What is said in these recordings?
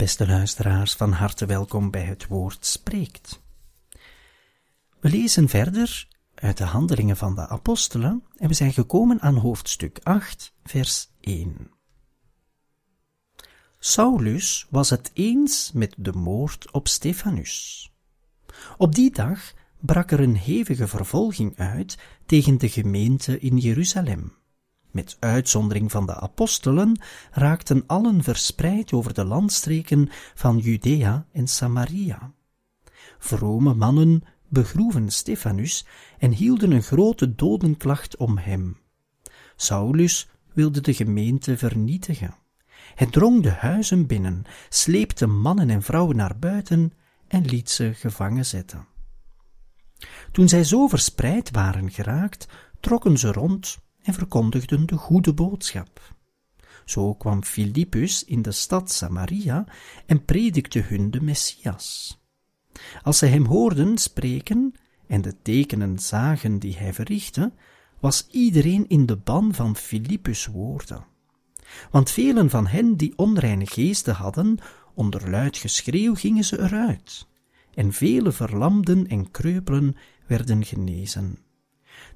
Beste luisteraars, van harte welkom bij het woord spreekt. We lezen verder uit de handelingen van de apostelen en we zijn gekomen aan hoofdstuk 8, vers 1. Saulus was het eens met de moord op Stefanus. Op die dag brak er een hevige vervolging uit tegen de gemeente in Jeruzalem. Met uitzondering van de apostelen raakten allen verspreid over de landstreken van Judea en Samaria. Vrome mannen begroeven Stefanus en hielden een grote dodenklacht om hem. Saulus wilde de gemeente vernietigen. Hij drong de huizen binnen, sleepte mannen en vrouwen naar buiten en liet ze gevangen zetten. Toen zij zo verspreid waren geraakt, trokken ze rond en verkondigden de goede boodschap. Zo kwam Filippus in de stad Samaria en predikte hun de Messias. Als zij hem hoorden spreken en de tekenen zagen die hij verrichtte, was iedereen in de ban van Filippus' woorden. Want velen van hen die onreine geesten hadden, onder luid geschreeuw gingen ze eruit, en vele verlamden en kreupelen werden genezen.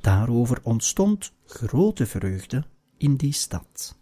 Daarover ontstond grote vreugde in die stad.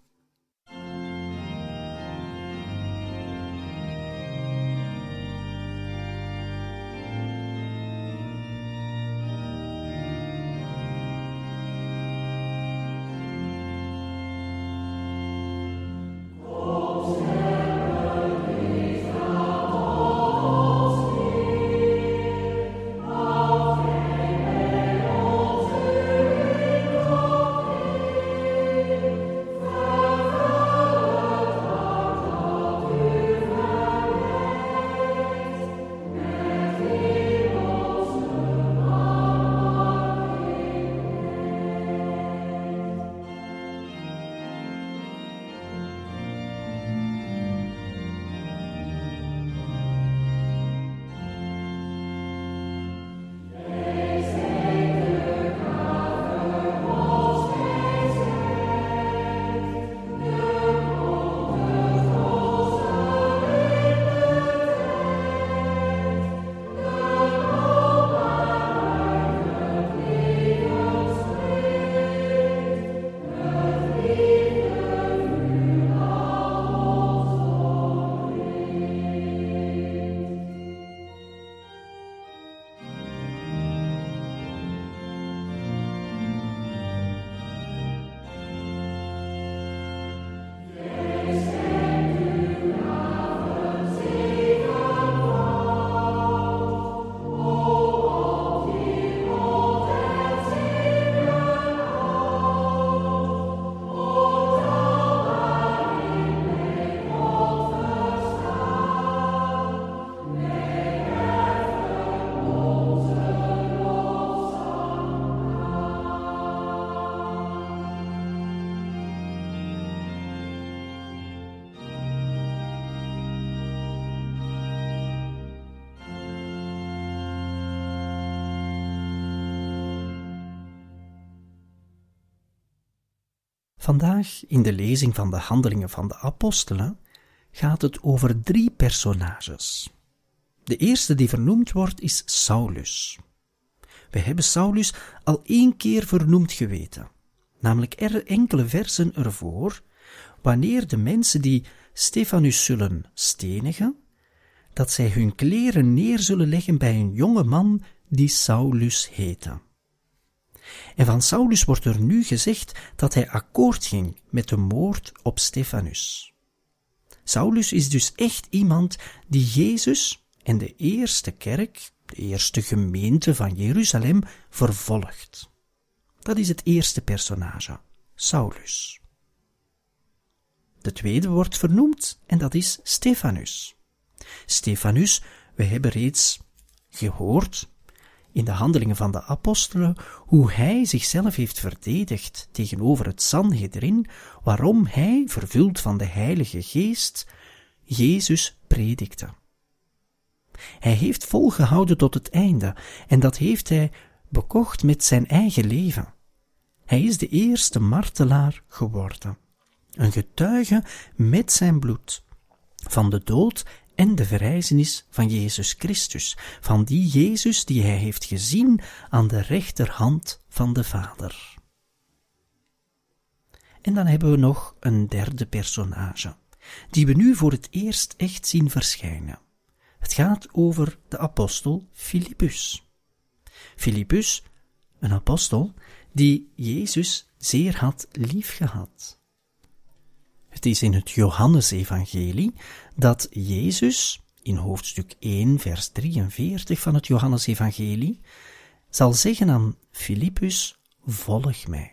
Vandaag in de lezing van de Handelingen van de Apostelen gaat het over drie personages. De eerste die vernoemd wordt is Saulus. We hebben Saulus al één keer vernoemd geweten, namelijk er enkele versen ervoor, wanneer de mensen die Stefanus zullen stenigen, dat zij hun kleren neer zullen leggen bij een jonge man die Saulus heette. En van Saulus wordt er nu gezegd dat hij akkoord ging met de moord op Stefanus. Saulus is dus echt iemand die Jezus en de eerste kerk, de eerste gemeente van Jeruzalem, vervolgt. Dat is het eerste personage, Saulus. De tweede wordt vernoemd en dat is Stefanus. Stefanus, we hebben reeds gehoord in de handelingen van de apostelen hoe hij zichzelf heeft verdedigd tegenover het Sanhedrin, waarom hij, vervuld van de Heilige Geest, Jezus predikte. Hij heeft volgehouden tot het einde en dat heeft hij bekocht met zijn eigen leven. Hij is de eerste martelaar geworden, een getuige met zijn bloed van de dood en de verrijzenis van Jezus Christus, van die Jezus die hij heeft gezien aan de rechterhand van de Vader. En dan hebben we nog een derde personage, die we nu voor het eerst echt zien verschijnen. Het gaat over de apostel Filippus. Filippus, een apostel die Jezus zeer had liefgehad. Het is in het Johannesevangelie dat Jezus, in hoofdstuk 1, vers 43 van het Johannesevangelie, zal zeggen aan Filippus, volg mij.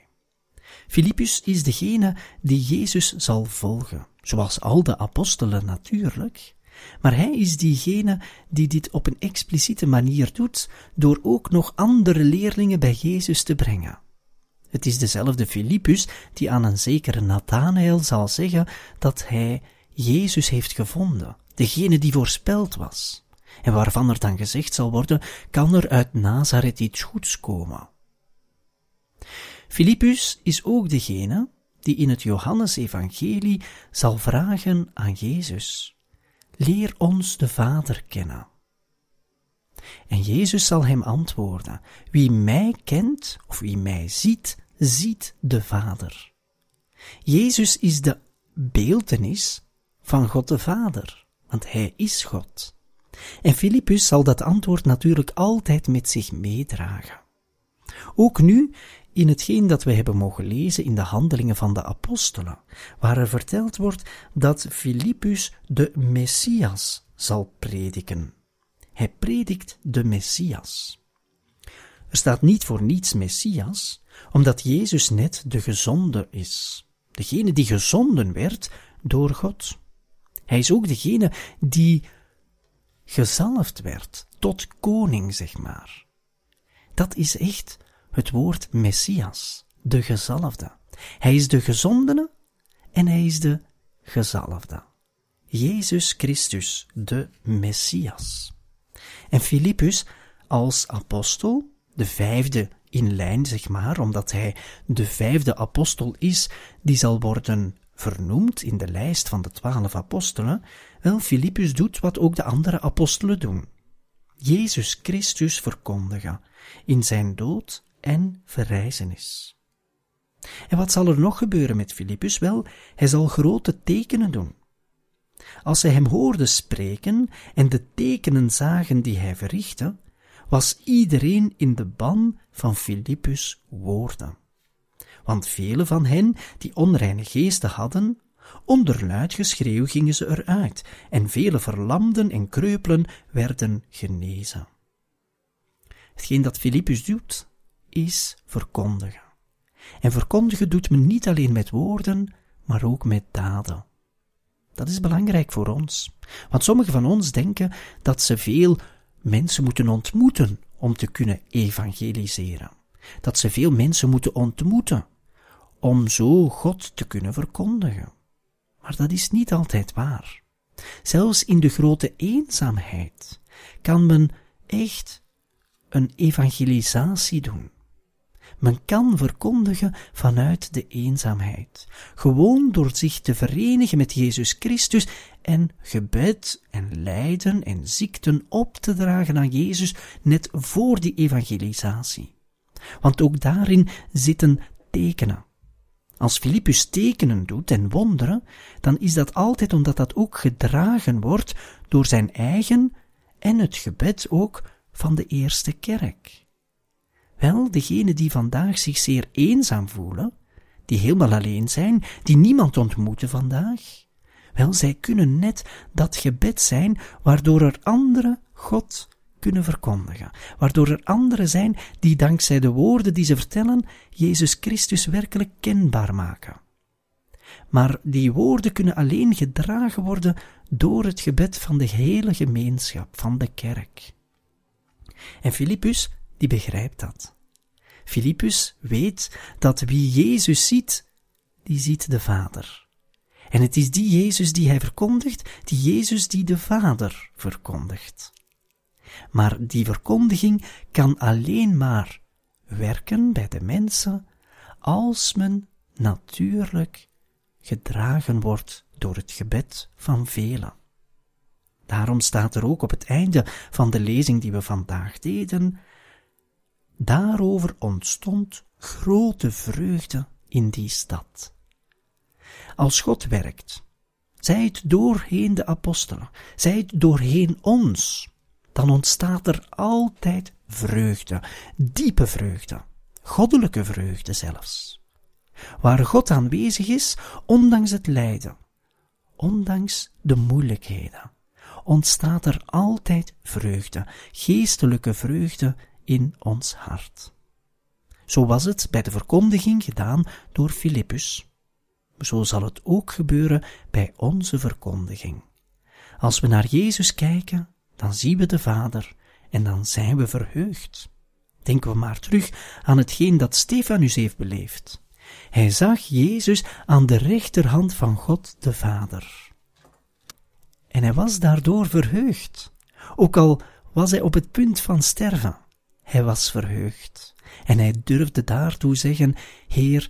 Filippus is degene die Jezus zal volgen, zoals al de apostelen natuurlijk, maar hij is diegene die dit op een expliciete manier doet, door ook nog andere leerlingen bij Jezus te brengen. Het is dezelfde Filippus die aan een zekere Nathanael zal zeggen dat hij Jezus heeft gevonden, degene die voorspeld was, en waarvan er dan gezegd zal worden, kan er uit Nazareth iets goeds komen. Filippus is ook degene die in het Johannesevangelie zal vragen aan Jezus, leer ons de Vader kennen. En Jezus zal hem antwoorden, wie mij kent of wie mij ziet, ziet de Vader. Jezus is de beeltenis van God de Vader, want Hij is God. En Filippus zal dat antwoord natuurlijk altijd met zich meedragen. Ook nu in hetgeen dat we hebben mogen lezen in de handelingen van de apostelen, waar er verteld wordt dat Filippus de Messias zal prediken. Hij predikt de Messias. Er staat niet voor niets Messias, omdat Jezus net de gezonde is, degene die gezonden werd door God. Hij is ook degene die gezalfd werd tot koning, zeg maar. Dat is echt het woord Messias, de gezalfde. Hij is de gezondene en hij is de gezalfde. Jezus Christus, de Messias. En Filippus als apostel, de vijfde in lijn, zeg maar, omdat hij de vijfde apostel is, die zal worden vernoemd in de lijst van de twaalf apostelen, wel, Filippus doet wat ook de andere apostelen doen. Jezus Christus verkondigen in zijn dood en verrijzenis. En wat zal er nog gebeuren met Filippus? Wel, hij zal grote tekenen doen. Als zij hem hoorden spreken en de tekenen zagen die hij verrichtte, was iedereen in de ban van Filippus' woorden. Want vele van hen die onreine geesten hadden, onder luid geschreeuw gingen ze eruit, en vele verlamden en kreupelen werden genezen. Hetgeen dat Filippus doet, is verkondigen. En verkondigen doet men niet alleen met woorden, maar ook met daden. Dat is belangrijk voor ons, want sommigen van ons denken dat ze veel mensen moeten ontmoeten om te kunnen evangeliseren. Dat ze veel mensen moeten ontmoeten om zo God te kunnen verkondigen. Maar dat is niet altijd waar. Zelfs in de grote eenzaamheid kan men echt een evangelisatie doen. Men kan verkondigen vanuit de eenzaamheid, gewoon door zich te verenigen met Jezus Christus en gebed en lijden en ziekten op te dragen aan Jezus net voor die evangelisatie. Want ook daarin zitten tekenen. Als Filippus tekenen doet en wonderen, dan is dat altijd omdat dat ook gedragen wordt door zijn eigen en het gebed ook van de eerste kerk. Wel, degenen die vandaag zich zeer eenzaam voelen, die helemaal alleen zijn, die niemand ontmoeten vandaag, wel, zij kunnen net dat gebed zijn waardoor er anderen God kunnen verkondigen, waardoor er anderen zijn die dankzij de woorden die ze vertellen, Jezus Christus werkelijk kenbaar maken. Maar die woorden kunnen alleen gedragen worden door het gebed van de hele gemeenschap, van de kerk. En Filippus, die begrijpt dat. Filippus weet dat wie Jezus ziet, die ziet de Vader. En het is die Jezus die hij verkondigt, die Jezus die de Vader verkondigt. Maar die verkondiging kan alleen maar werken bij de mensen als men natuurlijk gedragen wordt door het gebed van velen. Daarom staat er ook op het einde van de lezing die we vandaag deden, daarover ontstond grote vreugde in die stad. Als God werkt, zij het doorheen de apostelen, zij het doorheen ons, dan ontstaat er altijd vreugde, diepe vreugde, goddelijke vreugde zelfs. Waar God aanwezig is, ondanks het lijden, ondanks de moeilijkheden, ontstaat er altijd vreugde, geestelijke vreugde in ons hart. Zo was het bij de verkondiging gedaan door Filippus. Zo zal het ook gebeuren bij onze verkondiging. Als we naar Jezus kijken, dan zien we de Vader en dan zijn we verheugd. Denken we maar terug aan hetgeen dat Stefanus heeft beleefd. Hij zag Jezus aan de rechterhand van God de Vader. En hij was daardoor verheugd, ook al was hij op het punt van sterven. Hij was verheugd en hij durfde daartoe zeggen: Heer,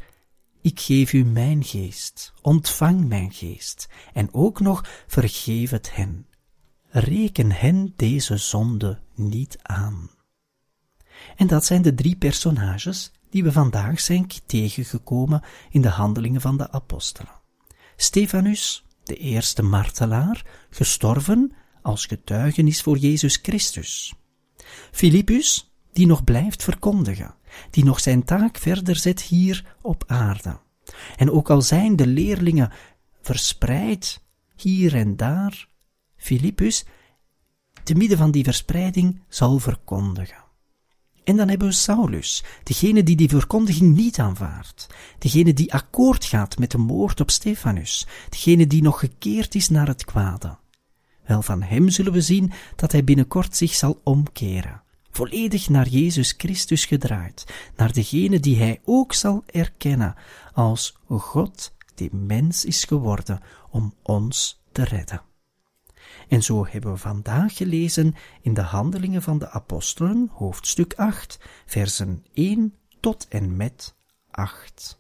ik geef u mijn geest, ontvang mijn geest, en ook nog vergeef het hen. Reken hen deze zonde niet aan. En dat zijn de drie personages die we vandaag zijn tegengekomen in de handelingen van de apostelen. Stefanus, de eerste martelaar, gestorven als getuigenis voor Jezus Christus. Filippus, die nog blijft verkondigen, die nog zijn taak verder zet hier op aarde. En ook al zijn de leerlingen verspreid hier en daar, Filippus, te midden van die verspreiding, zal verkondigen. En dan hebben we Saulus, degene die die verkondiging niet aanvaardt, degene die akkoord gaat met de moord op Stefanus, degene die nog gekeerd is naar het kwade. Wel, van hem zullen we zien dat hij binnenkort zich zal omkeren, volledig naar Jezus Christus gedraaid, naar degene die hij ook zal erkennen als God die mens is geworden om ons te redden. En zo hebben we vandaag gelezen in de Handelingen van de Apostelen, hoofdstuk 8, versen 1 tot en met 8.